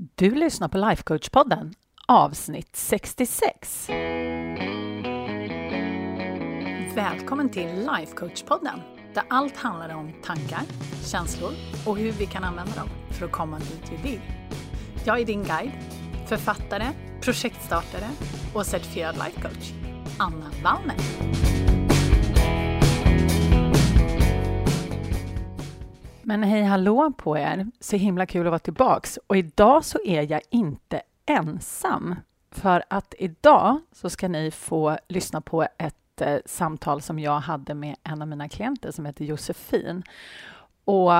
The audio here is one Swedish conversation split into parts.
Du lyssnar på Lifecoach-podden, avsnitt 66. Välkommen till Lifecoach-podden, där allt handlar om tankar, känslor och hur vi kan använda dem för att komma dit vi vill. Jag är din guide, författare, projektstartare och certifierad lifecoach, Anna Wallner. Men hej hallå på er! Så himla kul att vara tillbaks. Och idag så är jag inte ensam. För att idag så ska ni få lyssna på ett eh, samtal som jag hade med en av mina klienter som heter Josefin. Och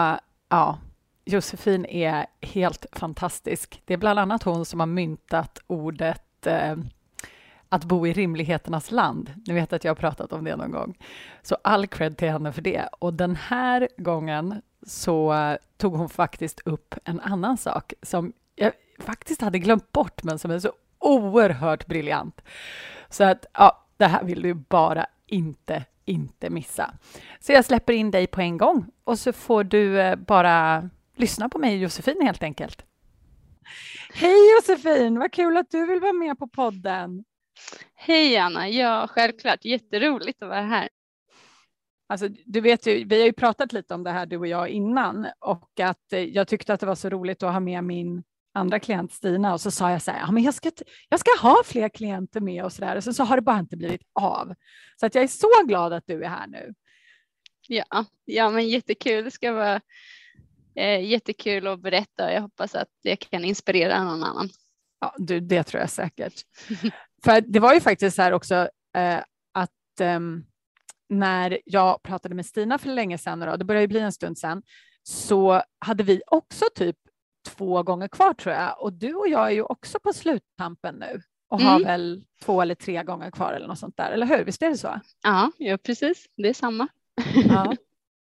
ja, Josefin är helt fantastisk. Det är bland annat hon som har myntat ordet eh, att bo i rimligheternas land. Ni vet att jag har pratat om det någon gång. Så all cred till henne för det. Och den här gången så tog hon faktiskt upp en annan sak som jag faktiskt hade glömt bort, men som är så oerhört briljant. Så att, ja, det här vill du bara inte, inte missa. Så jag släpper in dig på en gång och så får du eh, bara lyssna på mig Josefin helt enkelt. Hej Josefin, vad kul att du vill vara med på podden. Hej Anna, ja självklart, jätteroligt att vara här. Alltså, du vet ju, vi har ju pratat lite om det här du och jag innan och att eh, jag tyckte att det var så roligt att ha med min andra klient Stina och så sa jag så här, ja, men jag, ska, jag ska ha fler klienter med och så där och sen så har det bara inte blivit av. Så att jag är så glad att du är här nu. Ja, ja men jättekul. Det ska vara eh, jättekul att berätta. Jag hoppas att jag kan inspirera någon annan. Ja, du, det tror jag säkert. För det var ju faktiskt så här också eh, att eh, när jag pratade med Stina för länge sedan, och det börjar ju bli en stund sedan, så hade vi också typ två gånger kvar tror jag. Och du och jag är ju också på sluttampen nu och mm. har väl två eller tre gånger kvar eller något sånt där, eller hur? Visst är det så? Ja, ja precis. Det är samma. Ja,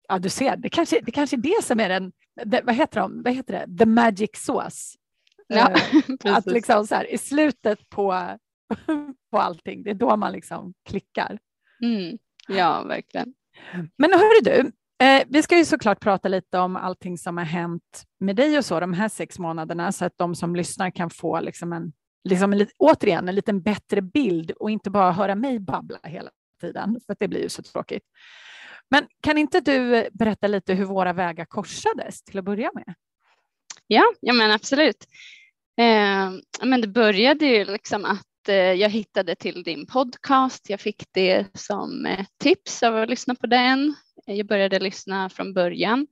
ja du ser, det kanske, det kanske är det som är den, det, vad heter de, vad heter det, the magic sauce. Ja, uh, att liksom så här, i slutet på, på allting, det är då man liksom klickar. Mm. Ja, verkligen. Men hörru du, eh, vi ska ju såklart prata lite om allting som har hänt med dig och så de här sex månaderna så att de som lyssnar kan få liksom en, liksom en, återigen en lite bättre bild och inte bara höra mig babbla hela tiden, för det blir ju så tråkigt. Men kan inte du berätta lite hur våra vägar korsades till att börja med? Ja, ja men absolut. Eh, men det började ju liksom att Eh, jag hittade till din podcast. Jag fick det som eh, tips av att lyssna på den. Jag började lyssna från början.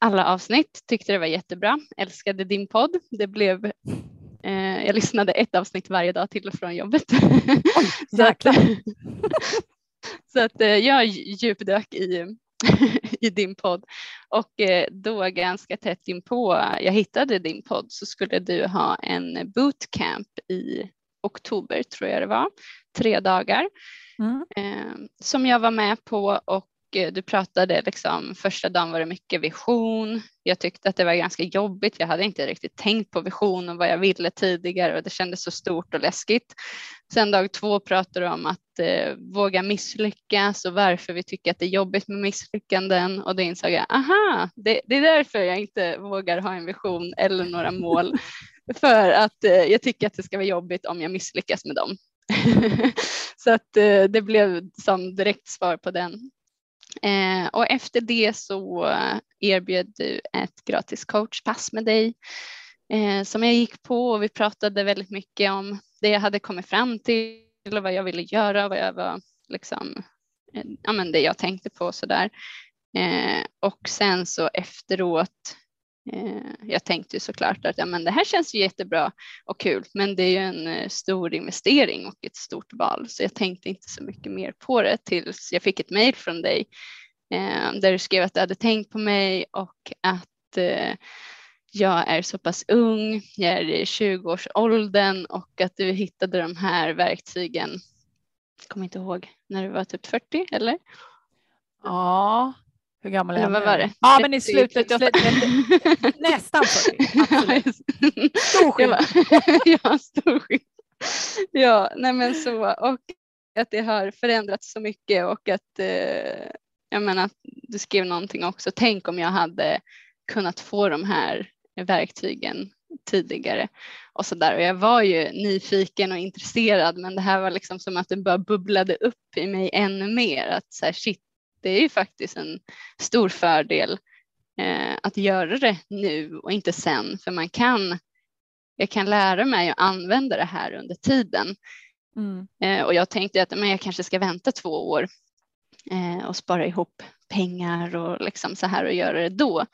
Alla avsnitt tyckte det var jättebra. Älskade din podd. Det blev eh, jag lyssnade ett avsnitt varje dag till och från jobbet. Oj, så att, så att jag djupdök i, i din podd och då ganska tätt inpå jag hittade din podd så skulle du ha en bootcamp i oktober tror jag det var, tre dagar mm. eh, som jag var med på och eh, du pratade liksom första dagen var det mycket vision. Jag tyckte att det var ganska jobbigt. Jag hade inte riktigt tänkt på vision och vad jag ville tidigare och det kändes så stort och läskigt. Sen dag två pratade du om att eh, våga misslyckas och varför vi tycker att det är jobbigt med misslyckanden och då insåg jag, aha, det, det är därför jag inte vågar ha en vision eller några mål för att eh, jag tycker att det ska vara jobbigt om jag misslyckas med dem. så att eh, det blev som direkt svar på den. Eh, och efter det så eh, erbjöd du ett gratis coachpass med dig eh, som jag gick på och vi pratade väldigt mycket om det jag hade kommit fram till och vad jag ville göra, vad jag var liksom, eh, ja men det jag tänkte på sådär. Eh, och sen så efteråt Eh, jag tänkte såklart att ja, men det här känns ju jättebra och kul, men det är ju en eh, stor investering och ett stort val, så jag tänkte inte så mycket mer på det tills jag fick ett mejl från dig eh, där du skrev att du hade tänkt på mig och att jag är så pass ung, jag är i 20-årsåldern och att du hittade de här verktygen, jag kommer inte ihåg, när du var typ 40 eller? Ja, hur gammal är han? Vad var det? Ja, men i slutet. slutet nästan 40. Stor skillnad. ja, stor skillnad. Ja, nej men så och att det har förändrats så mycket och att eh, jag menar, du skrev någonting också. Tänk om jag hade kunnat få de här verktygen tidigare och så där. Och jag var ju nyfiken och intresserad men det här var liksom som att det bara bubblade upp i mig ännu mer att så här, shit, det är ju faktiskt en stor fördel eh, att göra det nu och inte sen för man kan jag kan lära mig att använda det här under tiden. Mm. Eh, och jag tänkte att men jag kanske ska vänta två år eh, och spara ihop pengar och liksom så här och göra det då.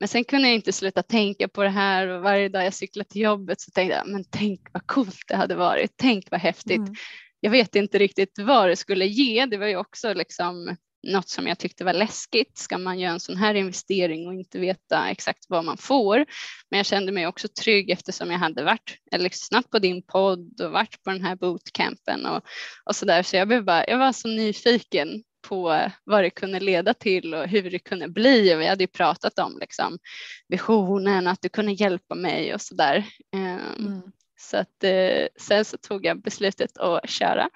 Men sen kunde jag inte sluta tänka på det här och varje dag jag cyklade till jobbet så tänkte jag, men tänk vad coolt det hade varit, tänk vad häftigt. Mm. Jag vet inte riktigt vad det skulle ge, det var ju också liksom något som jag tyckte var läskigt. Ska man göra en sån här investering och inte veta exakt vad man får? Men jag kände mig också trygg eftersom jag hade varit, eller lyssnat på din podd och varit på den här bootcampen och, och så där. Så jag, blev bara, jag var så nyfiken på vad det kunde leda till och hur det kunde bli. Och vi hade ju pratat om liksom, visionen, att du kunde hjälpa mig och så där. Ehm, mm. Så att, eh, sen så tog jag beslutet att köra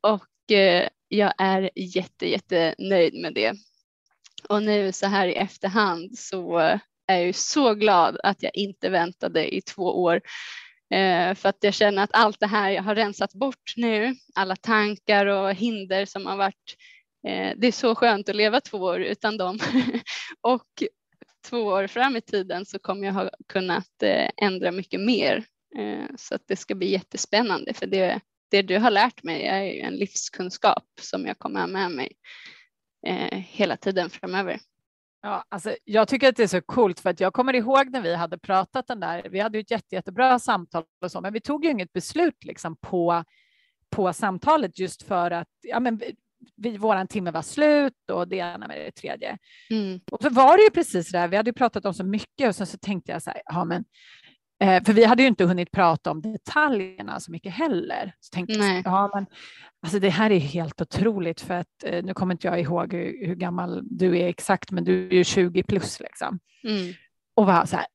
och eh, jag är jätte, jätte nöjd med det. Och nu så här i efterhand så är jag ju så glad att jag inte väntade i två år eh, för att jag känner att allt det här jag har rensat bort nu, alla tankar och hinder som har varit Eh, det är så skönt att leva två år utan dem. och två år fram i tiden så kommer jag ha kunnat eh, ändra mycket mer. Eh, så att det ska bli jättespännande för det, det du har lärt mig är ju en livskunskap som jag kommer ha med mig hela tiden framöver. Ja, alltså, jag tycker att det är så coolt för att jag kommer ihåg när vi hade pratat den där. Vi hade ju ett jätte, jättebra samtal och så, men vi tog ju inget beslut liksom på på samtalet just för att ja, men vi, våran timme var slut och det ena med det tredje. Mm. Och så var det ju precis det där, vi hade ju pratat om så mycket och sen så tänkte jag så här, ja men eh, för vi hade ju inte hunnit prata om detaljerna så mycket heller. Så tänkte Nej. jag, ja men alltså det här är helt otroligt för att eh, nu kommer inte jag ihåg hur, hur, gammal du är exakt, men du är ju 20 plus liksom. Mm. Och var så här,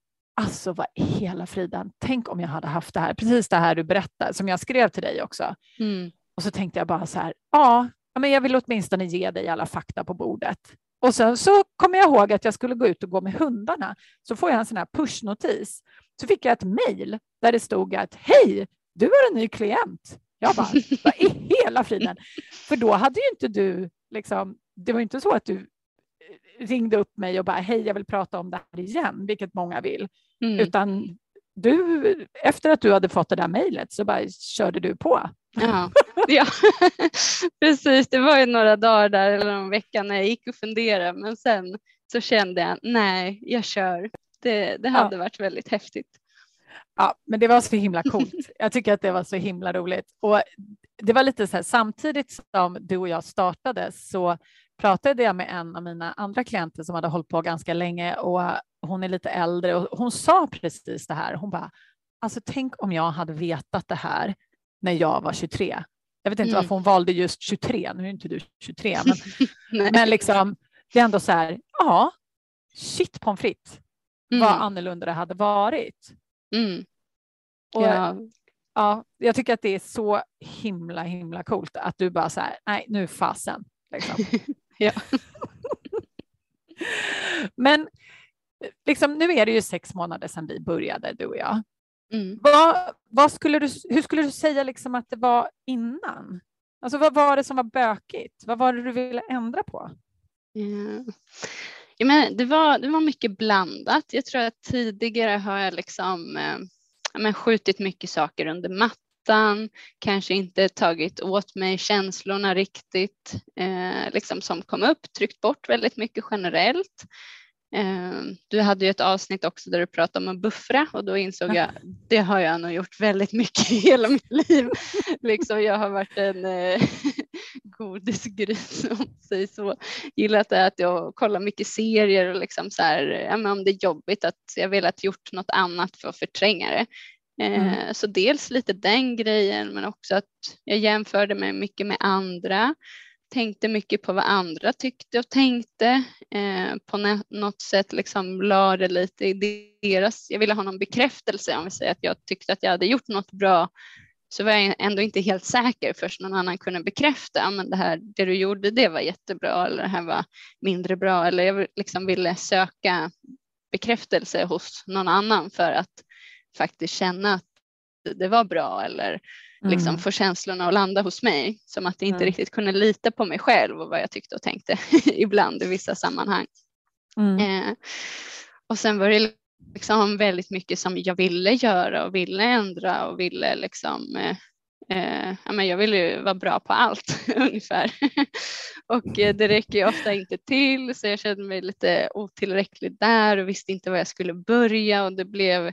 alltså vad hela friden, tänk om jag hade haft det här, precis det här du berättar, som jag skrev till dig också. Mm. Och så tänkte jag bara så här, ja, men jag vill åtminstone ge dig alla fakta på bordet. Och sen så kommer jag ihåg att jag skulle gå ut och gå med hundarna. Så får jag en sån här pushnotis. Så fick jag ett mejl där det stod att hej, du har en ny klient. Jag bara, vad i hela friden? För då hade ju inte du, liksom, det var inte så att du eh, ringde upp mig och bara hej, jag vill prata om det här igen, vilket många vill, mm. utan du, efter att du hade fått det där mejlet så bara körde du på. Ja, ja. precis. Det var ju några dagar där eller en vecka när jag gick och funderade men sen så kände jag nej, jag kör. Det, det hade ja. varit väldigt häftigt. Ja, men det var så himla coolt. Jag tycker att det var så himla roligt. Och det var lite så här, samtidigt som du och jag startade så pratade jag med en av mina andra klienter som hade hållit på ganska länge och hon är lite äldre och hon sa precis det här. Hon bara, alltså tänk om jag hade vetat det här när jag var 23. Jag vet inte mm. varför hon valde just 23, nu är inte du 23, men, men liksom, det är ändå så här, ja, shit pommes frites, mm. vad annorlunda det hade varit. Mm. Och, ja. ja, jag tycker att det är så himla, himla coolt att du bara så här, nej, nu fasen. Liksom. ja. men liksom, nu är det ju sex månader sedan vi började, du och jag. Mm. Vad, vad skulle du, hur skulle du säga liksom att det var innan? Alltså vad var det som var bökigt? Vad var det du ville ändra på? Yeah. Ja, men det, var, det var mycket blandat. Jag tror att tidigare har jag liksom, eh, men skjutit mycket saker under mattan, kanske inte tagit åt mig känslorna riktigt eh, liksom som kom upp, tryckt bort väldigt mycket generellt. Ehm, du hade ju ett avsnitt också där du pratade om att buffra och då insåg jag det har jag nog gjort väldigt mycket i hela mitt liv. liksom jag har varit en eh, godisgris om säger så. Gillat att jag kollar mycket serier och liksom så här, ja, men om det är jobbigt att jag velat gjort något annat för att förtränga det. Mm. Eh, så dels lite den grejen men också att jag jämförde mig mycket med andra tänkte mycket på vad andra tyckte och tänkte. Eh, på något sätt liksom la det lite i deras, jag ville ha någon bekräftelse om vi säger att jag tyckte att jag hade gjort något bra så var jag ändå inte helt säker först någon annan kunde bekräfta men det här det du gjorde det var jättebra eller det här var mindre bra eller jag liksom ville söka bekräftelse hos någon annan för att faktiskt känna att det var bra eller liksom mm. få känslorna att landa hos mig. Som att jag inte mm. riktigt kunde lita på mig själv och vad jag tyckte och tänkte ibland i vissa sammanhang. Mm. Eh, och sen var det liksom väldigt mycket som jag ville göra och ville ändra och ville liksom eh, eh, ja, men jag ville ju vara bra på allt ungefär. och eh, det räcker ju ofta inte till så jag kände mig lite otillräcklig där och visste inte var jag skulle börja och det blev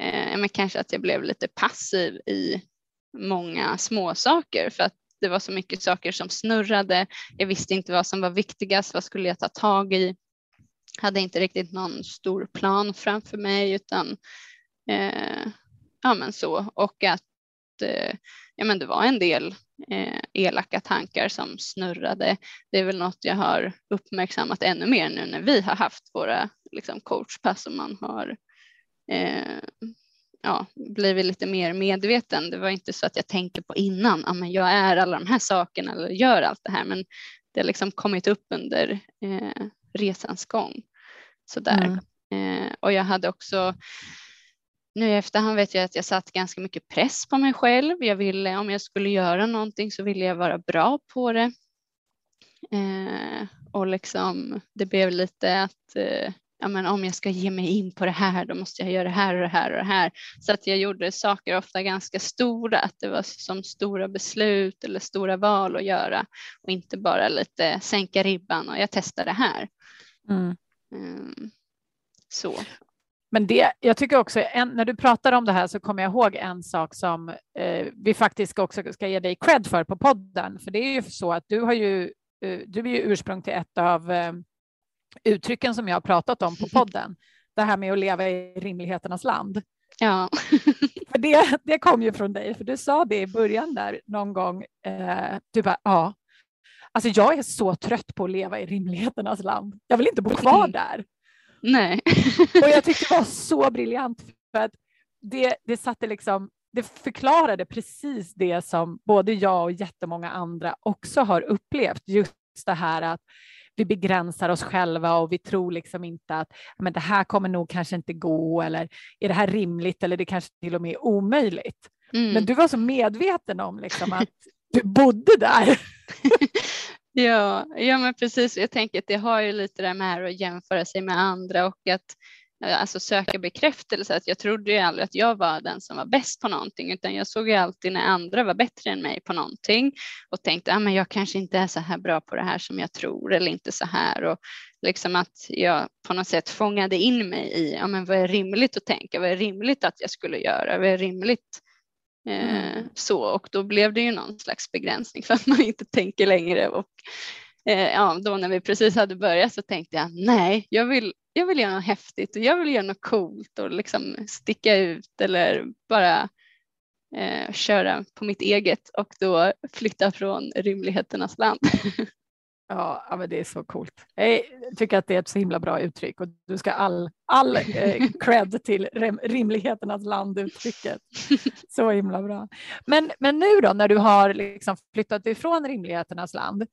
eh, men kanske att jag blev lite passiv i många små saker för att det var så mycket saker som snurrade. Jag visste inte vad som var viktigast, vad skulle jag ta tag i? Hade inte riktigt någon stor plan framför mig utan eh, ja men så och att eh, ja men det var en del eh, elaka tankar som snurrade. Det är väl något jag har uppmärksammat ännu mer nu när vi har haft våra liksom, coachpass och man har eh, ja, blivit lite mer medveten. Det var inte så att jag tänkte på innan, ja, men jag är alla de här sakerna eller gör allt det här, men det har liksom kommit upp under eh, resans gång. Sådär. Mm. Eh, och jag hade också nu i efterhand vet jag att jag satt ganska mycket press på mig själv. Jag ville, om jag skulle göra någonting så ville jag vara bra på det. Eh, och liksom, det blev lite att eh, ja, men om jag ska ge mig in på det här, då måste jag göra det här och det här och det här. Så att jag gjorde saker ofta ganska stora, att det var som stora beslut eller stora val att göra och inte bara lite sänka ribban och jag testar det här. Mm. Mm. Så. Men det, jag tycker också, en, när du pratar om det här så kommer jag ihåg en sak som eh, vi faktiskt också ska ge dig cred för på podden. För det är ju så att du har ju, eh, du är ju ursprung till ett av eh, uttrycken som jag har pratat om på podden. Det här med att leva i rimligheternas land. Ja. för det, det kom ju från dig, för du sa det i början där någon gång. Eh, du bara, ja, alltså jag är så trött på att leva i rimligheternas land. Jag vill inte bo kvar mm. där. Nej. och jag tyckte det var så briljant för att det, det satte liksom det förklarade precis det som både jag och jättemånga andra också har upplevt. Just det här att vi begränsar oss själva och vi tror liksom inte att men det här kommer nog kanske inte gå eller är det här rimligt eller det kanske till och med är omöjligt. Mm. Men du var så medveten om liksom att du bodde där. ja, ja, men precis. Jag tänker att det har ju lite det här att jämföra sig med andra och att alltså söka bekräftelse. Att jag trodde ju aldrig att jag var den som var bäst på någonting utan jag såg ju alltid när andra var bättre än mig på någonting och tänkte att ah, jag kanske inte är så här bra på det här som jag tror eller inte så här och liksom att jag på något sätt fångade in mig i ja, men vad är rimligt att tänka, vad är rimligt att jag skulle göra, vad är rimligt eh, mm. så och då blev det ju någon slags begränsning för att man inte tänker längre och ja, då när vi precis hade börjat så tänkte jag nej, jag vill jag vill göra något häftigt och jag vill göra något coolt och liksom sticka ut eller bara eh, köra på mitt eget och då flytta från rymligheternas land. Ja, men det är så coolt. Jag tycker att det är ett så himla bra uttryck och du ska all, all eh, cred till rimligheternas land-uttrycket. Så himla bra. Men, men nu då när du har liksom flyttat ifrån rimligheternas land,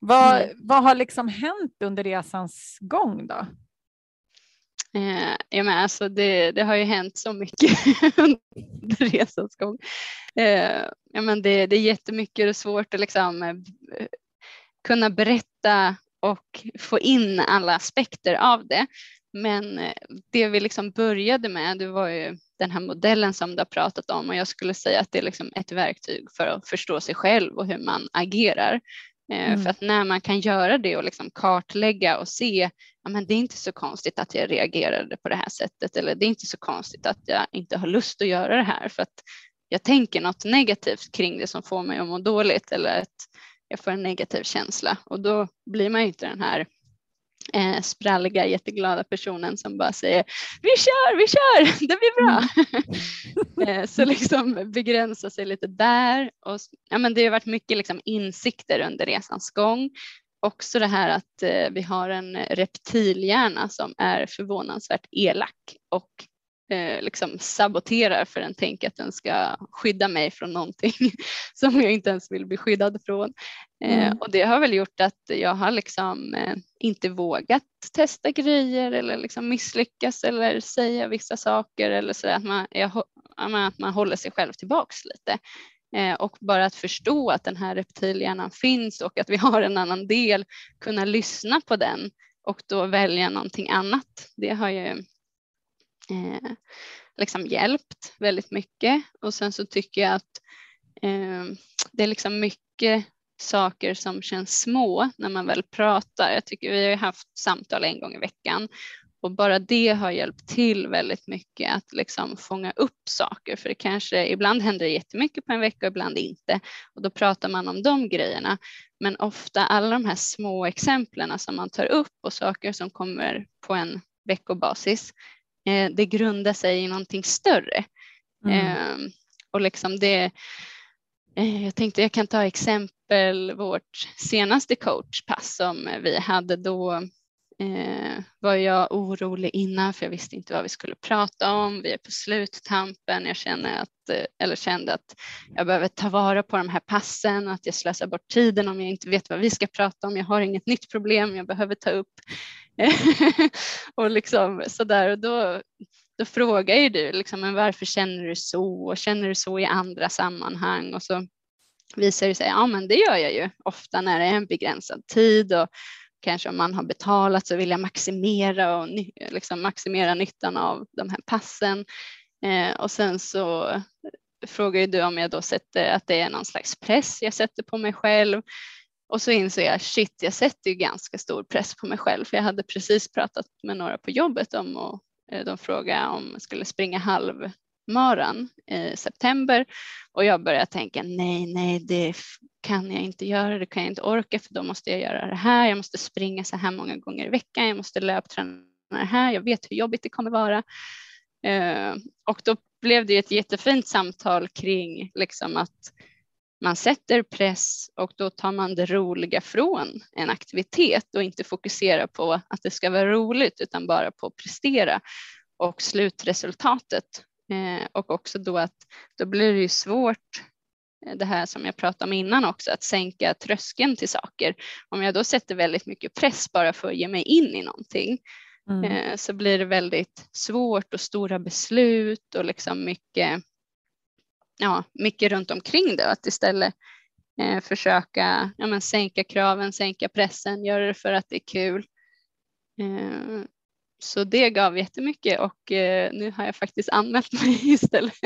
vad, mm. vad har liksom hänt under resans gång då? Eh, ja, men alltså det, det, har ju hänt så mycket under resans gång. Eh, ja, men det, det är jättemycket och svårt att liksom, eh, kunna berätta och få in alla aspekter av det. Men eh, det vi liksom började med det var ju den här modellen som du har pratat om och jag skulle säga att det är liksom ett verktyg för att förstå sig själv och hur man agerar. Eh, mm. För att när man kan göra det och liksom kartlägga och se, ja men det är inte så konstigt att jag reagerade på det här sättet eller det är inte så konstigt att jag inte har lust att göra det här för att jag tänker något negativt kring det som får mig att må dåligt eller att jag får en negativ känsla och då blir man inte den här eh, spralliga, jätteglada personen som bara säger vi kör, vi kör, det blir bra. Mm. eh, så liksom begränsa sig lite där. Och, ja, men det har varit mycket liksom insikter under resans gång. Också det här att eh, vi har en reptilhjärna som är förvånansvärt elak och eh, liksom saboterar för den tänker att den ska skydda mig från någonting som jag inte ens vill bli skyddad från. Eh, mm. och det har väl gjort att jag har liksom eh, inte vågat testa grejer eller liksom misslyckas eller säga vissa saker eller så att man, jag, att man håller sig själv tillbaks lite. Eh, och bara att förstå att den här reptilhjärnan finns och att vi har en annan del, kunna lyssna på den och då välja någonting annat. Det har ju eh, liksom hjälpt väldigt mycket och sen så tycker jag att eh, det är liksom mycket saker som känns små när man väl pratar. Jag tycker vi har haft samtal en gång i veckan och bara det har hjälpt till väldigt mycket att liksom fånga upp saker för det kanske ibland händer det jättemycket på en vecka och ibland inte och då pratar man om de grejerna. Men ofta alla de här små exemplen som man tar upp och saker som kommer på en veckobasis, eh, det grundar sig i någonting större. Mm. Eh, och liksom det, eh, jag tänkte jag kan ta exempel vårt senaste coachpass som vi hade då eh, var jag orolig innan för jag visste inte vad vi skulle prata om. Vi är på sluttampen. Jag känner att, eh, eller kände att jag behöver ta vara på de här passen, och att jag slösar bort tiden om jag inte vet vad vi ska prata om. Jag har inget nytt problem jag behöver ta upp. och liksom sådär. Och då, då frågar ju du liksom, men varför känner du så och känner du så i andra sammanhang och så visar det sig, ja men det gör jag ju ofta när det är en begränsad tid och kanske om man har betalat så vill jag maximera och liksom maximera nyttan av de här passen. Eh, och sen så frågar du om jag då sätter att det är någon slags press jag sätter på mig själv. Och så inser jag, shit, jag sätter ju ganska stor press på mig själv. För jag hade precis pratat med några på jobbet om och eh, de frågade om jag skulle springa halv maran i september och jag började tänka nej, nej, det kan jag inte göra, det kan jag inte orka för då måste jag göra det här, jag måste springa så här många gånger i veckan, jag måste löpträna det här, jag vet hur jobbigt det kommer vara. Eh, och då blev det ett jättefint samtal kring liksom att man sätter press och då tar man det roliga från en aktivitet och inte fokuserar på att det ska vara roligt utan bara på att prestera och slutresultatet Eh, och också då att då blir det ju svårt eh, det här som jag pratade om innan också, att sänka tröskeln till saker. Om jag då sätter väldigt mycket press bara för att ge mig in i någonting mm. eh, så blir det väldigt svårt och stora beslut och liksom mycket, ja, mycket runt omkring det. Att istället eh, försöka ja, men sänka kraven, sänka pressen, göra det för att det är kul. Eh, så det gav jättemycket och eh, nu har jag faktiskt anmält mig istället.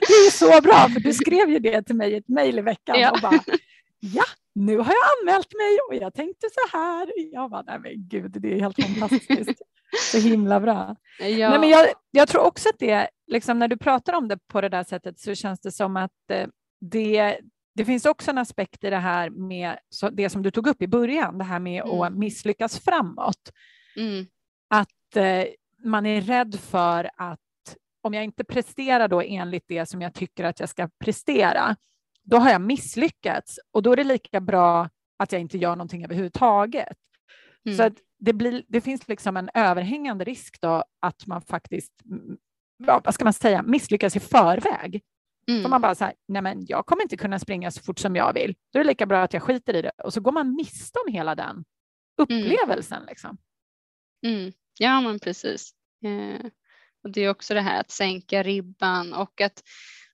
Det är så bra, för du skrev ju det till mig i ett mejl i veckan ja. och bara ja, nu har jag anmält mig och jag tänkte så här. Jag bara, nej men gud, det är helt fantastiskt. Så himla bra. Ja. Nej, men jag, jag tror också att det, liksom när du pratar om det på det där sättet så känns det som att eh, det, det finns också en aspekt i det här med det som du tog upp i början, det här med mm. att misslyckas framåt. Mm. Att eh, man är rädd för att om jag inte presterar då enligt det som jag tycker att jag ska prestera, då har jag misslyckats och då är det lika bra att jag inte gör någonting överhuvudtaget. Mm. Så att det, blir, det finns liksom en överhängande risk då att man faktiskt, vad ska man säga, misslyckas i förväg. Mm. Så man bara så här, nej men jag kommer inte kunna springa så fort som jag vill. Då är det lika bra att jag skiter i det. Och så går man miste om hela den mm. upplevelsen. Mm. Liksom. Mm. Ja, men precis. Eh, och det är också det här att sänka ribban och att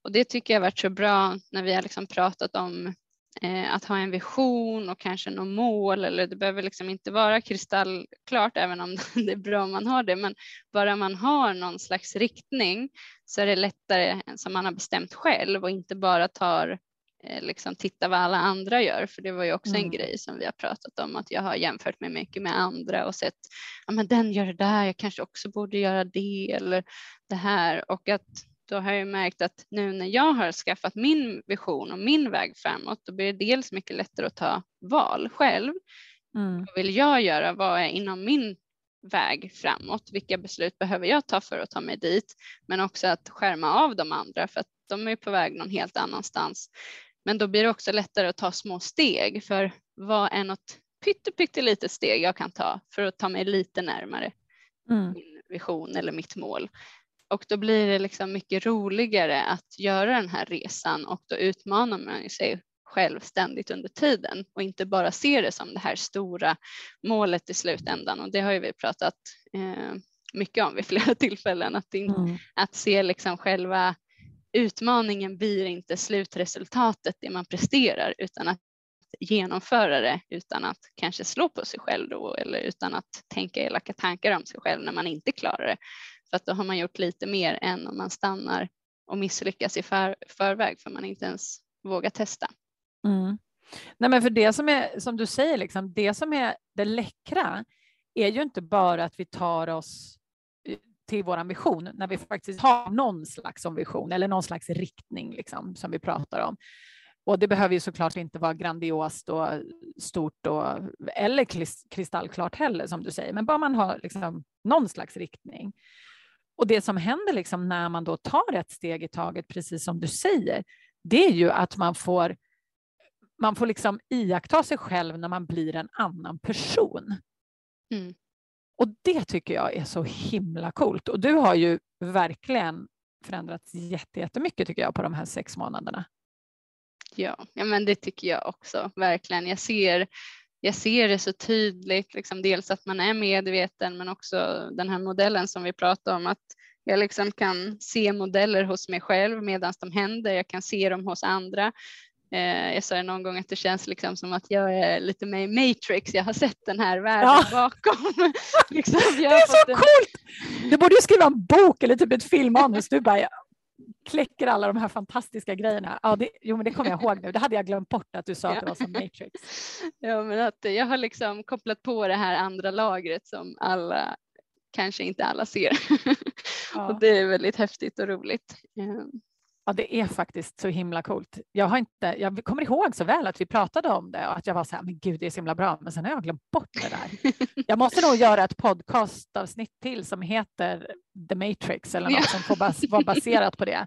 och det tycker jag har varit så bra när vi har liksom pratat om eh, att ha en vision och kanske något mål eller det behöver liksom inte vara kristallklart även om det är bra om man har det men bara man har någon slags riktning så är det lättare som man har bestämt själv och inte bara tar liksom titta vad alla andra gör, för det var ju också mm. en grej som vi har pratat om, att jag har jämfört mig mycket med andra och sett, ja men den gör det där, jag kanske också borde göra det eller det här och att då har jag märkt att nu när jag har skaffat min vision och min väg framåt, då blir det dels mycket lättare att ta val själv. Mm. Vad vill jag göra? Vad är inom min väg framåt? Vilka beslut behöver jag ta för att ta mig dit? Men också att skärma av de andra för att de är på väg någon helt annanstans. Men då blir det också lättare att ta små steg för vad är något pyttelitet steg jag kan ta för att ta mig lite närmare mm. min vision eller mitt mål. Och då blir det liksom mycket roligare att göra den här resan och då utmanar man sig själv ständigt under tiden och inte bara se det som det här stora målet i slutändan. Och det har ju vi pratat eh, mycket om vid flera tillfällen, att, in, mm. att se liksom själva utmaningen blir inte slutresultatet, det man presterar, utan att genomföra det utan att kanske slå på sig själv då eller utan att tänka elaka tankar om sig själv när man inte klarar det. För att då har man gjort lite mer än om man stannar och misslyckas i för, förväg för man inte ens vågar testa. Mm. Nej, men för det som är som du säger, liksom, det som är det läckra är ju inte bara att vi tar oss till vår vision när vi faktiskt har någon slags vision eller någon slags riktning liksom, som vi pratar om. Och det behöver ju såklart inte vara grandiost och stort och, eller kristallklart heller som du säger, men bara man har liksom någon slags riktning. Och det som händer liksom när man då tar ett steg i taget, precis som du säger, det är ju att man får man får liksom iaktta sig själv när man blir en annan person. Mm. Och det tycker jag är så himla coolt. Och du har ju verkligen förändrats jättemycket tycker jag på de här sex månaderna. Ja, ja men det tycker jag också verkligen. Jag ser, jag ser det så tydligt, liksom dels att man är medveten men också den här modellen som vi pratade om att jag liksom kan se modeller hos mig själv medan de händer. Jag kan se dem hos andra. Eh, jag sa det någon gång att det känns liksom som att jag är lite med i Matrix. Jag har sett den här världen ja. bakom. liksom, det är så en... coolt! Du borde ju skriva en bok eller typ ett filmmanus. Du bara kläcker alla de här fantastiska grejerna. Ja, det, jo, men det kommer jag ihåg nu. Det hade jag glömt bort att du sa att det var som Matrix. Ja, men att jag har liksom kopplat på det här andra lagret som alla kanske inte alla ser. Ja. och det är väldigt häftigt och roligt. Ja, det är faktiskt så himla coolt. Jag, har inte, jag kommer ihåg så väl att vi pratade om det och att jag var så här, men gud, det är så himla bra, men sen har jag glömt bort det där. Jag måste nog göra ett podcastavsnitt till som heter The Matrix eller något ja. som får bas vara baserat på det.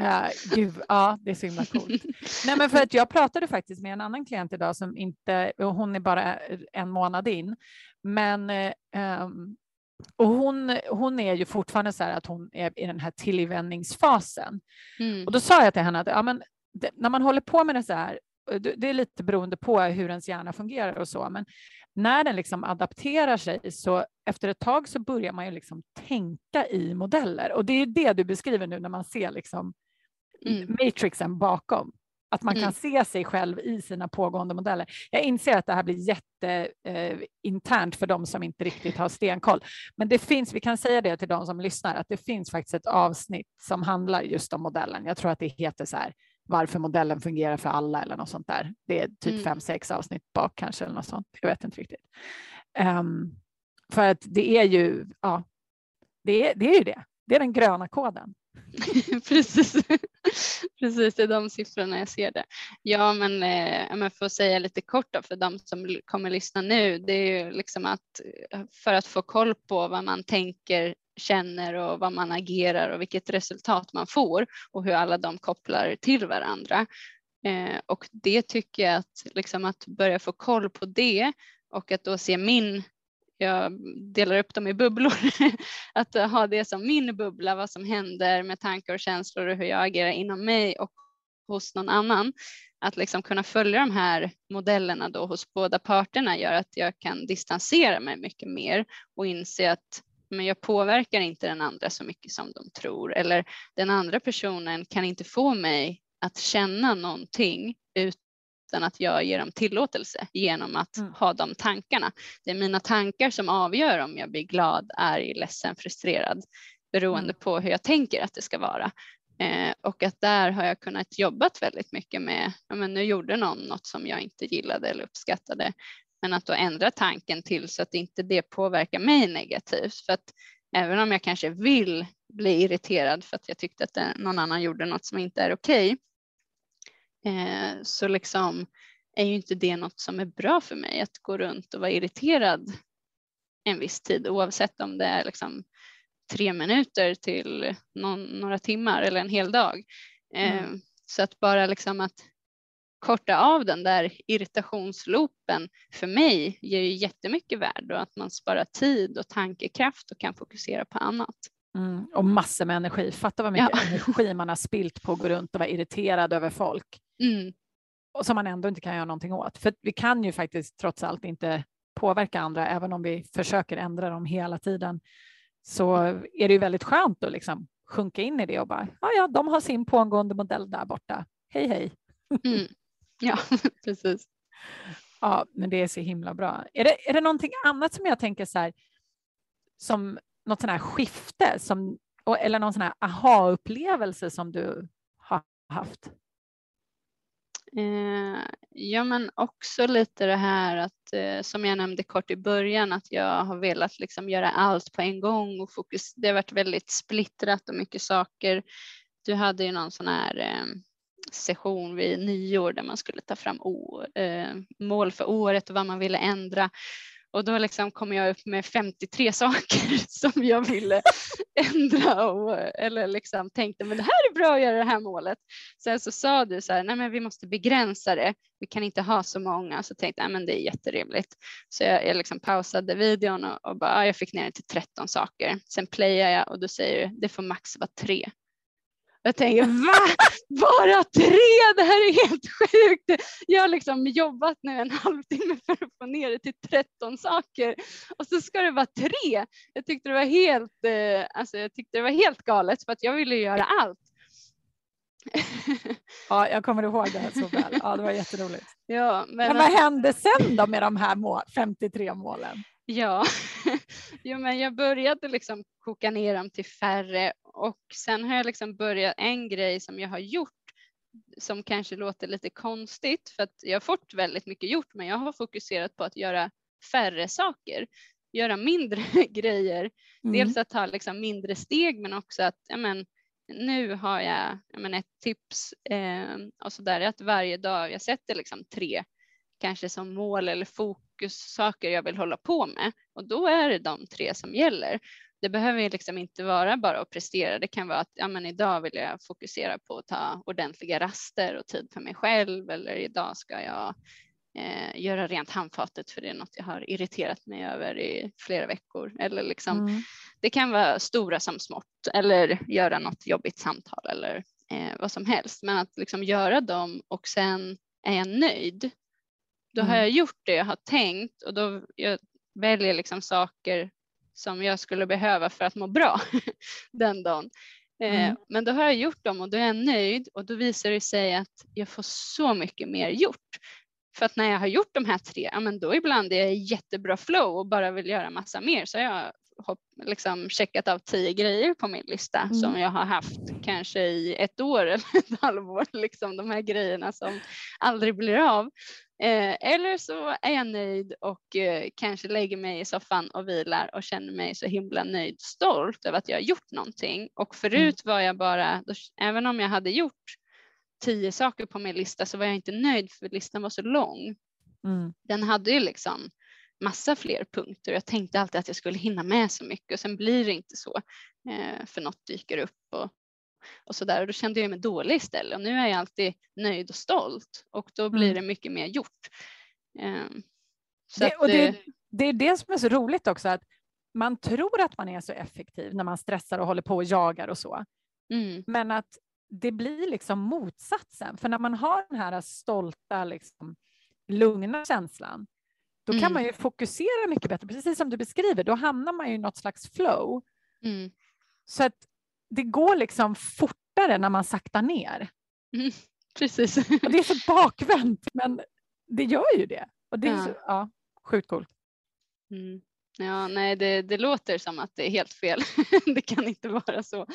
Uh, gud, ja, det är så himla coolt. Nej, men för att jag pratade faktiskt med en annan klient idag som inte, och hon är bara en månad in, men um, och hon, hon är ju fortfarande så här att hon är i den här tillvänjningsfasen. Mm. Och då sa jag till henne att ja, men det, när man håller på med det så här, det är lite beroende på hur ens hjärna fungerar och så, men när den liksom adapterar sig så efter ett tag så börjar man ju liksom tänka i modeller och det är det du beskriver nu när man ser liksom mm. matrixen bakom. Att man mm. kan se sig själv i sina pågående modeller. Jag inser att det här blir jätteinternt eh, för de som inte riktigt har stenkoll. Men det finns, vi kan säga det till de som lyssnar, att det finns faktiskt ett avsnitt som handlar just om modellen. Jag tror att det heter så här, varför modellen fungerar för alla eller något sånt där. Det är typ mm. fem, sex avsnitt bak kanske eller något sånt. Jag vet inte riktigt. Um, för att det är ju, ja, det är, det är ju det. Det är den gröna koden. Precis. Precis, det är de siffrorna jag ser det. Ja, men, eh, men för att säga lite kort då, för de som kommer lyssna nu, det är ju liksom att eh, för att få koll på vad man tänker, känner och vad man agerar och vilket resultat man får och hur alla de kopplar till varandra. Eh, och det tycker jag att, liksom att börja få koll på det och att då se min jag delar upp dem i bubblor. att ha det som min bubbla, vad som händer med tankar och känslor och hur jag agerar inom mig och hos någon annan. Att liksom kunna följa de här modellerna då hos båda parterna gör att jag kan distansera mig mycket mer och inse att men jag påverkar inte den andra så mycket som de tror eller den andra personen kan inte få mig att känna någonting utan att jag ger dem tillåtelse genom att mm. ha de tankarna. Det är mina tankar som avgör om jag blir glad, arg, ledsen, frustrerad beroende mm. på hur jag tänker att det ska vara. Eh, och att där har jag kunnat jobbat väldigt mycket med, ja, men nu gjorde någon något som jag inte gillade eller uppskattade, men att då ändra tanken till så att inte det påverkar mig negativt. För att även om jag kanske vill bli irriterad för att jag tyckte att någon annan gjorde något som inte är okej, eh, så liksom är ju inte det något som är bra för mig att gå runt och vara irriterad en viss tid oavsett om det är liksom tre minuter till någon, några timmar eller en hel dag. Eh, mm. Så att bara liksom att korta av den där irritationsloopen för mig ger ju jättemycket värde och att man sparar tid och tankekraft och kan fokusera på annat. Mm, och massor med energi. Fatta vad mycket ja. energi man har spilt på att gå runt och vara irriterad över folk. Mm. Och som man ändå inte kan göra någonting åt. För vi kan ju faktiskt trots allt inte påverka andra, även om vi försöker ändra dem hela tiden. Så är det ju väldigt skönt att liksom sjunka in i det och bara, ja, ja, de har sin pågående modell där borta. Hej, hej. Mm. Ja, precis. Ja, men det är så himla bra. Är det, är det någonting annat som jag tänker så här, som något sån här skifte som, eller någon sån här aha-upplevelse som du har haft? Eh, ja, men också lite det här att eh, som jag nämnde kort i början att jag har velat liksom göra allt på en gång och fokus. Det har varit väldigt splittrat och mycket saker. Du hade ju någon sån här eh, session vid nyår där man skulle ta fram eh, mål för året och vad man ville ändra. Och då liksom kom jag upp med 53 saker som jag ville ändra och, eller liksom tänkte men det här är bra att göra det här målet. Sen så sa du så här, nej men vi måste begränsa det, vi kan inte ha så många. Så tänkte jag, men det är jätterimligt. Så jag, jag liksom pausade videon och, och bara, jag fick ner det till 13 saker. Sen playar jag och då säger du, det får max vara tre. Jag tänker va? Bara tre? Det här är helt sjukt. Jag har liksom jobbat nu en halvtimme för att få ner det till 13 saker och så ska det vara tre. Jag tyckte det var helt, eh, alltså jag tyckte det var helt galet för att jag ville göra allt. Ja, jag kommer ihåg det här så väl. Ja, det var jätteroligt. Ja, men, men vad hände sen då med de här mål, 53 målen? Ja, jo, men jag började liksom koka ner dem till färre och sen har jag liksom börjat en grej som jag har gjort som kanske låter lite konstigt för att jag har fått väldigt mycket gjort men jag har fokuserat på att göra färre saker, göra mindre grejer. Mm. Dels att ta liksom mindre steg men också att men, nu har jag, jag men, ett tips eh, och så där, att varje dag jag sätter liksom tre kanske som mål eller fokussaker jag vill hålla på med och då är det de tre som gäller. Det behöver liksom inte vara bara att prestera. Det kan vara att ja, men idag vill jag fokusera på att ta ordentliga raster och tid för mig själv eller idag ska jag eh, göra rent handfatet för det är något jag har irriterat mig över i flera veckor. Eller liksom, mm. Det kan vara stora som smått eller göra något jobbigt samtal eller eh, vad som helst. Men att liksom göra dem och sen är jag nöjd då har mm. jag gjort det jag har tänkt och då jag väljer liksom saker som jag skulle behöva för att må bra den dagen. Eh, mm. Men då har jag gjort dem och då är jag nöjd och då visar det sig att jag får så mycket mer gjort. För att när jag har gjort de här tre, ja men då ibland är jag i jättebra flow och bara vill göra massa mer så har jag liksom checkat av tio grejer på min lista mm. som jag har haft kanske i ett år eller ett halvår, liksom de här grejerna som aldrig blir av. Eh, eller så är jag nöjd och eh, kanske lägger mig i soffan och vilar och känner mig så himla nöjd, stolt över att jag har gjort någonting. Och förut mm. var jag bara, även om jag hade gjort tio saker på min lista så var jag inte nöjd för listan var så lång. Mm. Den hade ju liksom massa fler punkter. Jag tänkte alltid att jag skulle hinna med så mycket och sen blir det inte så eh, för något dyker upp och, och så där och då kände jag mig dålig istället och nu är jag alltid nöjd och stolt och då blir mm. det mycket mer gjort. Eh, det, att, och det, eh, det är det som är så roligt också att man tror att man är så effektiv när man stressar och håller på och jagar och så. Mm. Men att det blir liksom motsatsen, för när man har den här stolta, liksom, lugna känslan, då kan mm. man ju fokusera mycket bättre, precis som du beskriver. Då hamnar man ju i något slags flow. Mm. Så att det går liksom fortare när man saktar ner. Mm. Precis. Och det är så bakvänt, men det gör ju det. Och det är ja. Så, ja, sjukt coolt. Mm. Ja, nej, det, det, låter som att det är helt fel. det kan inte vara så.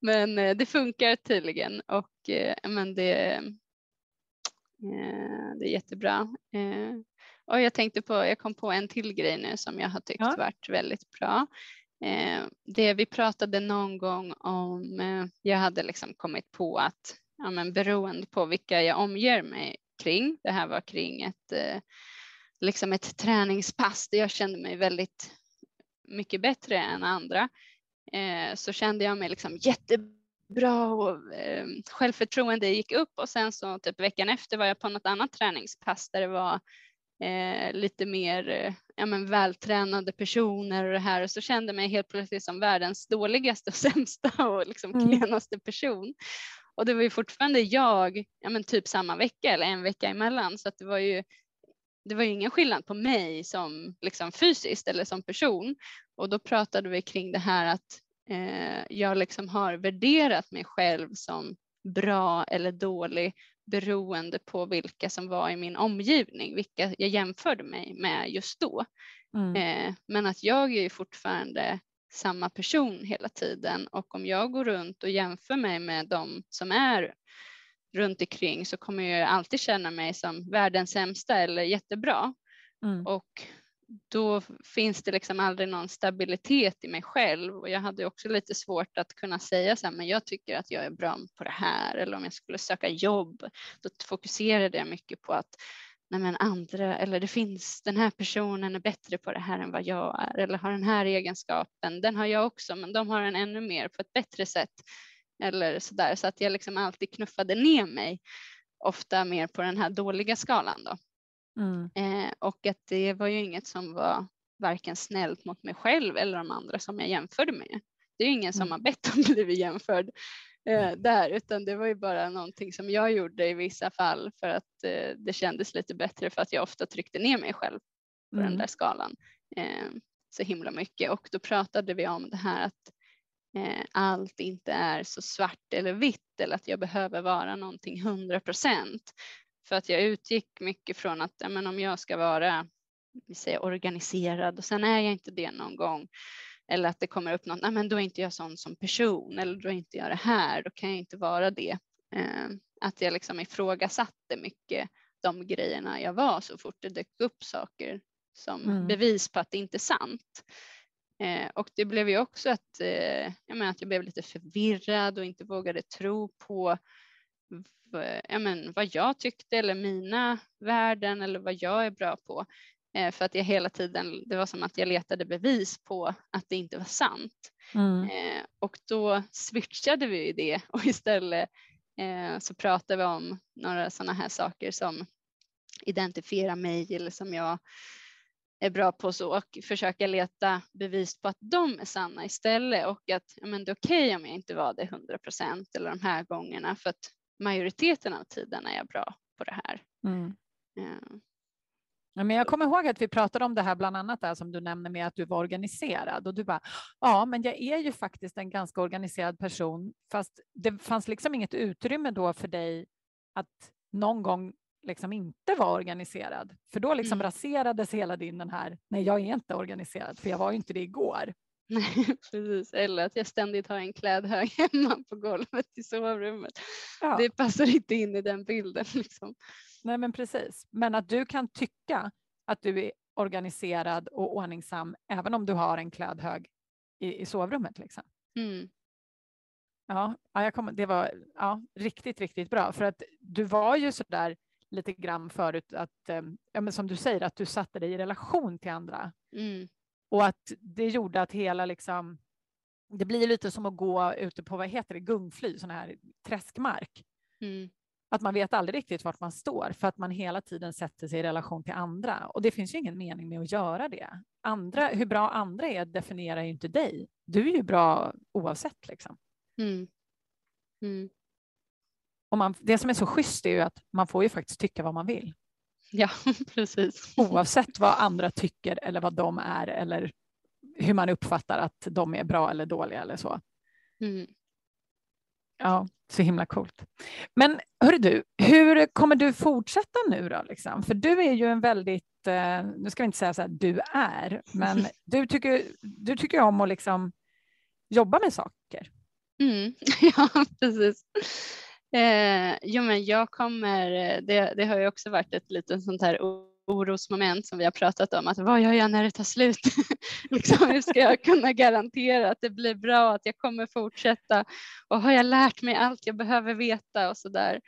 Men eh, det funkar tydligen och eh, men det, eh, det är jättebra. Och jag tänkte på, jag kom på en till grej nu som jag har tyckt ja. varit väldigt bra. Eh, det vi pratade någon gång om, eh, jag hade liksom kommit på att ja, men beroende på vilka jag omger mig kring, det här var kring ett, eh, liksom ett träningspass där jag kände mig väldigt mycket bättre än andra, eh, så kände jag mig liksom jättebra och eh, självförtroende gick upp och sen så typ veckan efter var jag på något annat träningspass där det var eh, lite mer eh, ja, men vältränade personer och det här och så kände jag mig helt plötsligt som världens dåligaste och sämsta och liksom mm. klenaste person. Och det var ju fortfarande jag, ja men typ samma vecka eller en vecka emellan så att det var ju det var ju ingen skillnad på mig som liksom fysiskt eller som person och då pratade vi kring det här att eh, jag liksom har värderat mig själv som bra eller dålig beroende på vilka som var i min omgivning, vilka jag jämförde mig med just då. Mm. Eh, men att jag är ju fortfarande samma person hela tiden och om jag går runt och jämför mig med de som är runt omkring så kommer jag alltid känna mig som världens sämsta eller jättebra. Mm. Och då finns det liksom aldrig någon stabilitet i mig själv. Och jag hade också lite svårt att kunna säga så här, men jag tycker att jag är bra på det här. Eller om jag skulle söka jobb, då fokuserade jag mycket på att nej men andra eller det finns den här personen är bättre på det här än vad jag är eller har den här egenskapen, den har jag också, men de har den ännu mer på ett bättre sätt. Eller så där så att jag liksom alltid knuffade ner mig ofta mer på den här dåliga skalan då. Mm. Eh, och att det var ju inget som var varken snällt mot mig själv eller de andra som jag jämförde med. Det är ju ingen som mm. har bett om att bli jämförd eh, där, utan det var ju bara någonting som jag gjorde i vissa fall för att eh, det kändes lite bättre för att jag ofta tryckte ner mig själv på mm. den där skalan eh, så himla mycket. Och då pratade vi om det här att eh, allt inte är så svart eller vitt eller att jag behöver vara någonting hundra procent. För att jag utgick mycket från att ja, men om jag ska vara vi säger, organiserad och sen är jag inte det någon gång eller att det kommer upp något, nej men då är inte jag sån som person eller då är inte jag det här, då kan jag inte vara det. Eh, att jag liksom ifrågasatte mycket de grejerna jag var så fort det dök upp saker som mm. bevis på att det inte är sant. Eh, och det blev ju också att, eh, jag menar, att jag blev lite förvirrad och inte vågade tro på ja, men, vad jag tyckte eller mina värden eller vad jag är bra på. Eh, för att jag hela tiden, det var som att jag letade bevis på att det inte var sant. Mm. Eh, och då switchade vi det och istället eh, så pratade vi om några sådana här saker som identifiera mig eller som jag är bra på så och försöka leta bevis på att de är sanna istället och att ja, men det är okej okay om jag inte var det 100 procent eller de här gångerna för att majoriteten av tiden är jag bra på det här. Mm. Ja. Ja, men jag kommer ihåg att vi pratade om det här bland annat där som du nämner med att du var organiserad och du bara ja, men jag är ju faktiskt en ganska organiserad person, fast det fanns liksom inget utrymme då för dig att någon gång liksom inte var organiserad, för då liksom mm. raserades hela din den här. Nej, jag är inte organiserad, för jag var ju inte det igår. Nej, precis. Eller att jag ständigt har en klädhög hemma på golvet i sovrummet. Ja. Det passar inte in i den bilden. Liksom. Nej, men precis. Men att du kan tycka att du är organiserad och ordningsam även om du har en klädhög i, i sovrummet. Liksom. Mm. Ja, jag kom, det var ja, riktigt, riktigt bra för att du var ju så där lite grann förut att, eh, ja, men som du säger, att du satte dig i relation till andra. Mm. Och att det gjorde att hela liksom, det blir lite som att gå ute på, vad heter det, gungfly, sån här träskmark. Mm. Att man vet aldrig riktigt vart man står för att man hela tiden sätter sig i relation till andra. Och det finns ju ingen mening med att göra det. Andra, hur bra andra är definierar ju inte dig. Du är ju bra oavsett liksom. Mm. Mm. Och man, det som är så schysst är ju att man får ju faktiskt tycka vad man vill. Ja, precis. Oavsett vad andra tycker eller vad de är eller hur man uppfattar att de är bra eller dåliga eller så. Mm. Ja, så himla coolt. Men hörru du, hur kommer du fortsätta nu då? Liksom? För du är ju en väldigt, eh, nu ska vi inte säga så här du är, men du tycker, du tycker om att liksom jobba med saker. Mm. Ja, precis. Eh, jo, men jag kommer, det, det har ju också varit ett litet sånt här orosmoment som vi har pratat om, att vad gör jag när det tar slut? liksom, hur ska jag kunna garantera att det blir bra, att jag kommer fortsätta och har jag lärt mig allt jag behöver veta och så där.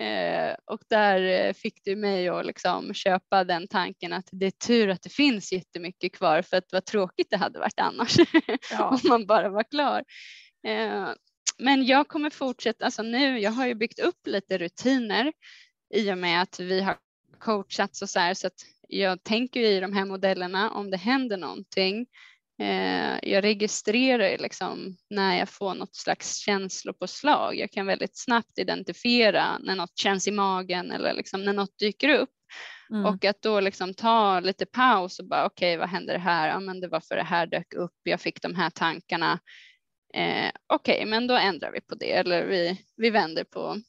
Eh, och där fick du mig att liksom köpa den tanken att det är tur att det finns jättemycket kvar för att vad tråkigt det hade varit annars ja. om man bara var klar. Eh, men jag kommer fortsätta, alltså nu, jag har ju byggt upp lite rutiner i och med att vi har coachats och så här så att jag tänker i de här modellerna om det händer någonting. Eh, jag registrerar liksom när jag får något slags känslopåslag. Jag kan väldigt snabbt identifiera när något känns i magen eller liksom när något dyker upp. Mm. Och att då liksom ta lite paus och bara okej, okay, vad händer här? Ja, men det var för det här dök upp. Jag fick de här tankarna. Eh, okej, okay, men då ändrar vi på det eller vi, vi vänder på,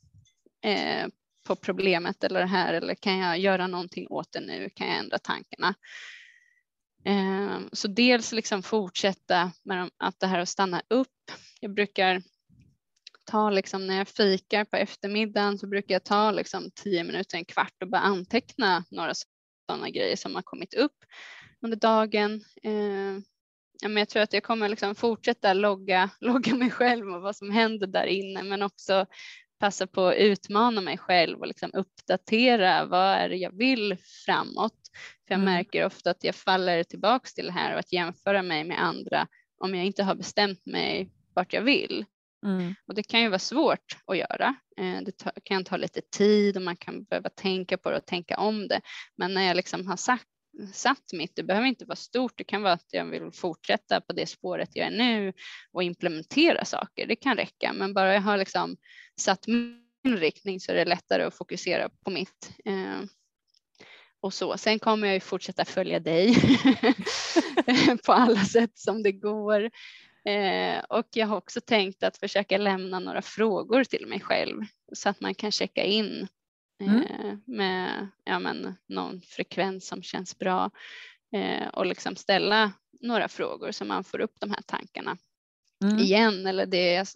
eh, på problemet eller det här eller kan jag göra någonting åt det nu? Kan jag ändra tankarna? Eh, så dels liksom fortsätta med att det här att stanna upp. Jag brukar ta liksom när jag fikar på eftermiddagen så brukar jag ta liksom tio minuter, en kvart och bara anteckna några sådana grejer som har kommit upp under dagen. Eh, ja, men jag tror att jag kommer liksom fortsätta logga, logga mig själv och vad som händer där inne men också passa på att utmana mig själv och liksom uppdatera vad är det jag vill framåt. För jag mm. märker ofta att jag faller tillbaks till det här och att jämföra mig med andra om jag inte har bestämt mig vart jag vill. Mm. Och det kan ju vara svårt att göra. Eh, det kan ta lite tid och man kan behöva tänka på det och tänka om det. Men när jag liksom har sagt satt mitt. Det behöver inte vara stort. Det kan vara att jag vill fortsätta på det spåret jag är nu och implementera saker. Det kan räcka, men bara jag har liksom satt min riktning så är det lättare att fokusera på mitt. Eh, och så. Sen kommer jag ju fortsätta följa dig på alla sätt som det går. Eh, och jag har också tänkt att försöka lämna några frågor till mig själv så att man kan checka in mm. eh, med ja, men, någon frekvens som känns bra eh, och liksom ställa några frågor så man får upp de här tankarna mm. igen eller det jag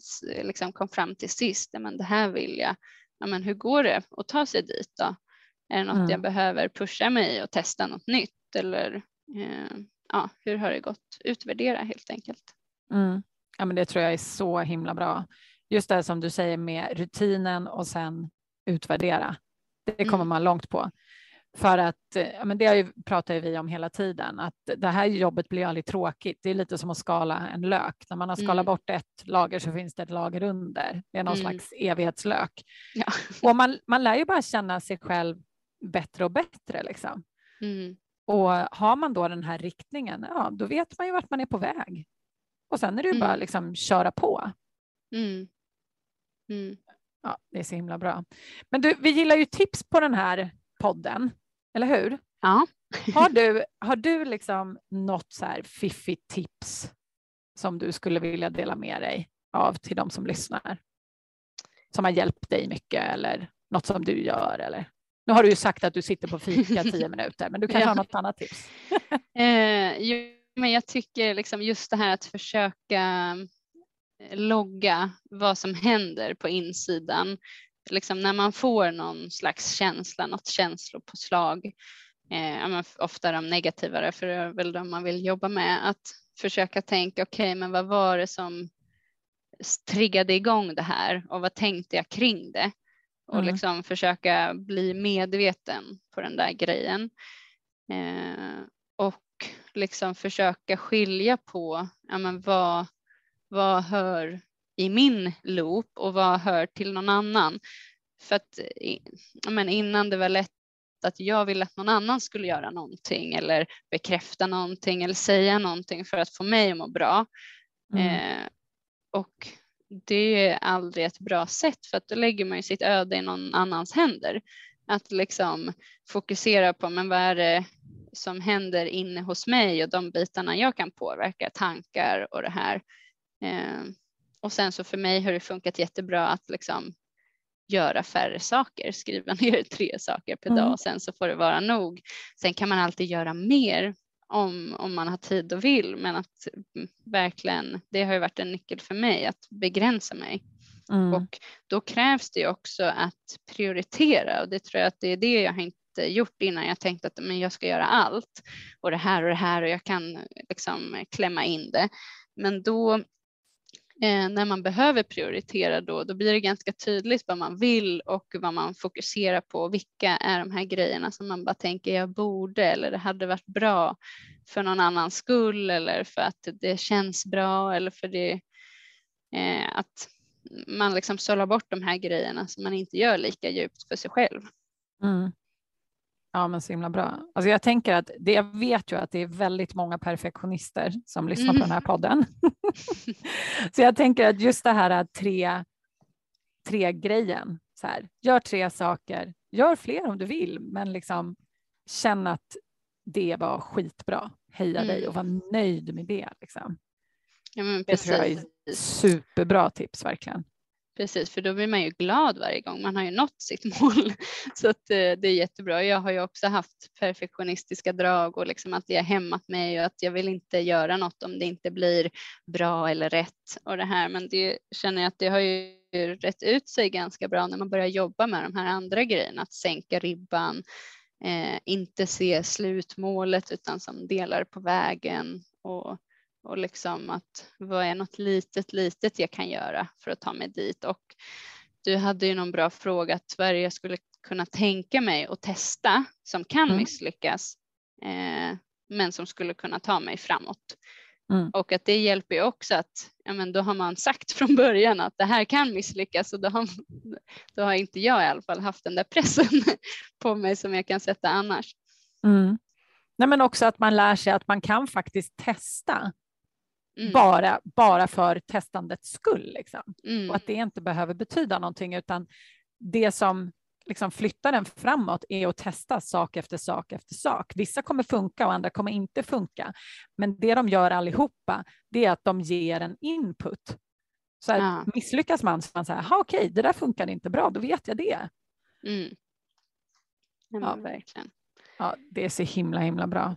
liksom kom fram till sist. Men det här vill jag. Ja, men hur går det att ta sig dit då? Är det något mm. jag behöver pusha mig och testa något nytt eller eh, ja, hur har det gått? Utvärdera helt enkelt. Mm. Ja, men det tror jag är så himla bra. Just det som du säger med rutinen och sen utvärdera. Det kommer mm. man långt på. För att, ja, men det pratar vi om hela tiden, att det här jobbet blir aldrig tråkigt. Det är lite som att skala en lök. När man har skalat mm. bort ett lager så finns det ett lager under. Det är någon mm. slags evighetslök. Ja. Och man, man lär ju bara känna sig själv bättre och bättre. Liksom. Mm. Och har man då den här riktningen, ja, då vet man ju vart man är på väg. Och sen är det ju bara mm. liksom köra på. Ja, det är så himla bra. Men du, vi gillar ju tips på den här podden, eller hur? Ja. har du, har du liksom något så här fiffigt tips som du skulle vilja dela med dig av till de som lyssnar? Som har hjälpt dig mycket eller något som du gör eller? Nu har du ju sagt att du sitter på fika tio minuter, men du kanske ja. har något annat tips? eh, jo, men jag tycker liksom just det här att försöka logga vad som händer på insidan. Liksom när man får någon slags känsla, något känslopåslag, eh, ofta de negativare för det är väl de man vill jobba med, att försöka tänka okej, okay, men vad var det som triggade igång det här och vad tänkte jag kring det? Och mm. liksom försöka bli medveten på den där grejen. Eh, och liksom försöka skilja på ja, men vad, vad hör i min loop och vad hör till någon annan. För att men innan det var lätt att jag ville att någon annan skulle göra någonting eller bekräfta någonting eller säga någonting för att få mig att må bra. Mm. Eh, och det är aldrig ett bra sätt för att då lägger man ju sitt öde i någon annans händer. Att liksom fokusera på men vad är det som händer inne hos mig och de bitarna jag kan påverka, tankar och det här. Eh, och sen så för mig har det funkat jättebra att liksom göra färre saker, skriva ner tre saker per mm. dag och sen så får det vara nog. Sen kan man alltid göra mer om, om man har tid och vill, men att verkligen, det har ju varit en nyckel för mig att begränsa mig. Mm. Och då krävs det också att prioritera och det tror jag att det är det jag har inte gjort innan. Jag tänkte att men jag ska göra allt och det här och det här och jag kan liksom klämma in det. Men då eh, när man behöver prioritera då, då blir det ganska tydligt vad man vill och vad man fokuserar på. Vilka är de här grejerna som man bara tänker jag borde eller det hade varit bra för någon annans skull eller för att det känns bra eller för det eh, att man liksom sållar bort de här grejerna som man inte gör lika djupt för sig själv. Mm. Ja, men så himla bra. Alltså jag tänker att det, jag vet ju att det är väldigt många perfektionister som lyssnar på den här Mm. podden. så jag tänker att just det här tre, tre grejen, så här, gör tre saker, gör fler om du vill, men liksom känn att det var skitbra. Heja dig Mm. och var nöjd med det. Liksom. Ja, Det tror jag är superbra tips verkligen. Precis, för då blir man ju glad varje gång. Man har ju nått sitt mål. Så att, eh, det är jättebra. Jag har ju också haft perfektionistiska drag och liksom att det har hämmat mig och att jag vill inte göra något om det inte blir bra eller rätt och det här. Men det känner jag att det har ju rätt ut sig ganska bra när man börjar jobba med de här andra grejerna. Att sänka ribban, eh, inte se slutmålet utan som delar på vägen och och liksom att vad är något litet, litet jag kan göra för att ta mig dit? Och du hade ju någon bra fråga att jag skulle kunna tänka mig och testa som kan Mm. misslyckas, eh, men som skulle kunna ta mig framåt. Mm. Och att det hjälper ju också att ja, men då har man sagt från början att det här kan misslyckas och då har, då har inte jag i alla fall haft den där pressen på mig som jag kan sätta annars. Mm. Nej, men också att man lär sig att man kan faktiskt testa Mm. bara, bara för testandets skull. Liksom. Mm. Och att det inte behöver betyda någonting, utan det som liksom flyttar den framåt är att testa sak efter sak efter sak. Vissa kommer funka och andra kommer inte funka. Men det de gör allihopa, det är att de ger en input. Så att Ja. misslyckas man så man säger, "Ha, okej, det där funkade inte bra, då vet jag det. Mm. Ja, verkligen. Ja, det är så himla, himla bra.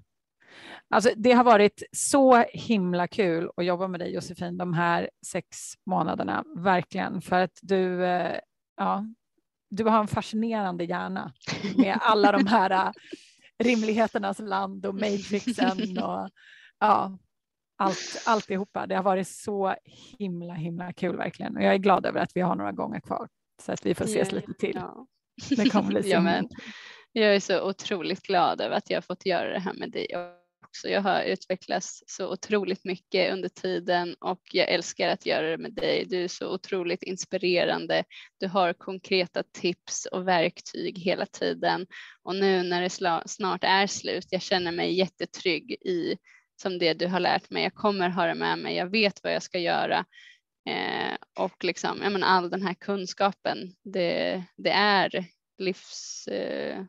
Alltså, det har varit så himla kul att jobba med dig Josefin de här sex månaderna, verkligen, för att du, eh, ja, du har en fascinerande hjärna med alla de här eh, rimligheternas land och matrixen och ja, allt, alltihopa. Det har varit så himla, himla kul verkligen och jag är glad över att vi har några gånger kvar så att vi får ses Ja, lite till. Ja. Det kommer bli så ja, men, jag är så otroligt glad över att jag har fått göra det här med dig också. Jag har utvecklats så otroligt mycket under tiden och jag älskar att göra det med dig. Du är så otroligt inspirerande. Du har konkreta tips och verktyg hela tiden och nu när det snart är slut, jag känner mig jättetrygg i som det du har lärt mig. Jag kommer ha det med mig. Jag vet vad jag ska göra. Eh, och liksom, menar, all den här kunskapen, det, det är livs... Eh,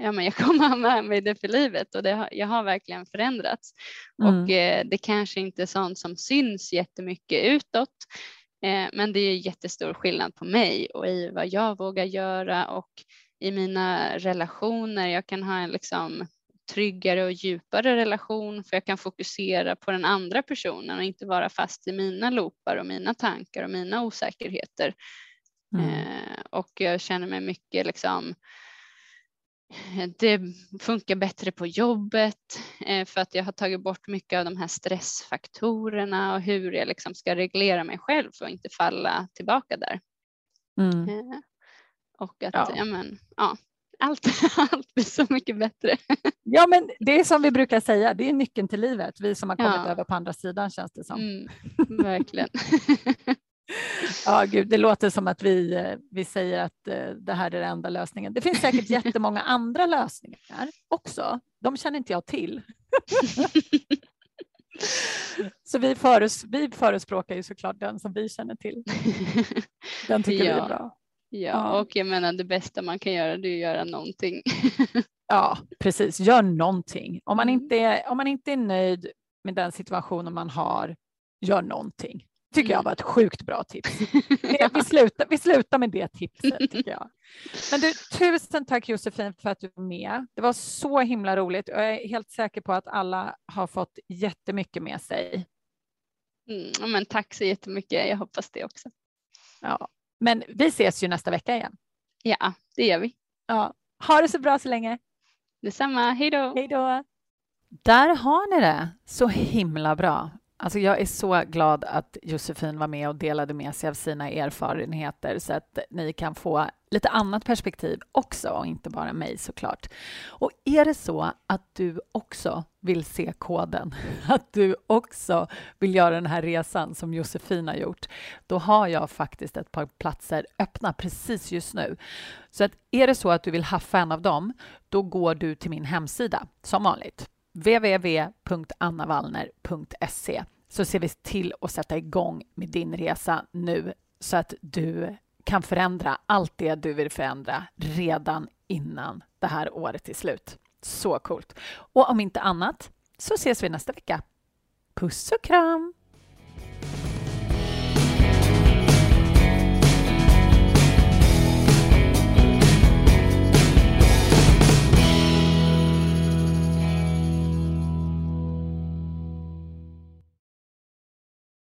ja, men jag kommer ha med mig det för livet och det har, jag har verkligen förändrats. Mm. Och eh, det kanske inte är sånt som syns jättemycket utåt, eh, men det är jättestor skillnad på mig och i vad jag vågar göra och i mina relationer. Jag kan ha en liksom tryggare och djupare relation för jag kan fokusera på den andra personen och inte vara fast i mina loopar och mina tankar och mina osäkerheter. Mm. Eh, och jag känner mig mycket liksom det funkar bättre på jobbet eh, för att jag har tagit bort mycket av de här stressfaktorerna och hur jag liksom ska reglera mig själv för att inte falla tillbaka där. Mm. Eh, och att Ja. ja. men, ja, allt, allt blir så mycket bättre. Ja, men det är som vi brukar säga, det är nyckeln till livet. Vi som har kommit Ja. över på andra sidan känns det som. Mm, verkligen. Ja, gud, det låter som att vi, eh, vi säger att eh, det här är den enda lösningen. Det finns säkert jättemånga andra lösningar också. De känner inte jag till. Så vi, föres, vi förespråkar ju såklart den som vi känner till. Den tycker vi är Ja. bra. Ja, Ja. och jag menar det bästa man kan göra det är att göra någonting. Ja, precis. Gör någonting. Om man, Mm. inte är, om man inte är nöjd med den situationen man har, gör någonting. Tycker jag Mm. var ett sjukt bra tips. Det- Vi slutar, vi slutar med det tipset tycker jag. Men du, tusen tack Josefin för att du var med. Det var så himla roligt och jag är helt säker på att alla har fått jättemycket med sig. Mm, men tack så jättemycket. Jag hoppas det också. Ja. Men vi ses ju nästa vecka igen. Ja, det gör vi. Ja. Ha det så bra så länge. Detsamma. Hej då. Hej då. Där har ni det. Så himla bra. Alltså jag är så glad att Josefin var med och delade med sig av sina erfarenheter så att ni kan få lite annat perspektiv också, och inte bara mig såklart. Och är det så att du också vill se koden, att du också vill göra den här resan som Josefin har gjort, då har jag faktiskt ett par platser öppna precis just nu. Så att är det så att du vill haffa en av dem, då går du till min hemsida som vanligt www.annavallner.se så ser vi till att sätta igång med din resa nu så att du kan förändra allt det du vill förändra redan innan det här året är slut. Så coolt! Och om inte annat så ses vi nästa vecka. Puss och kram!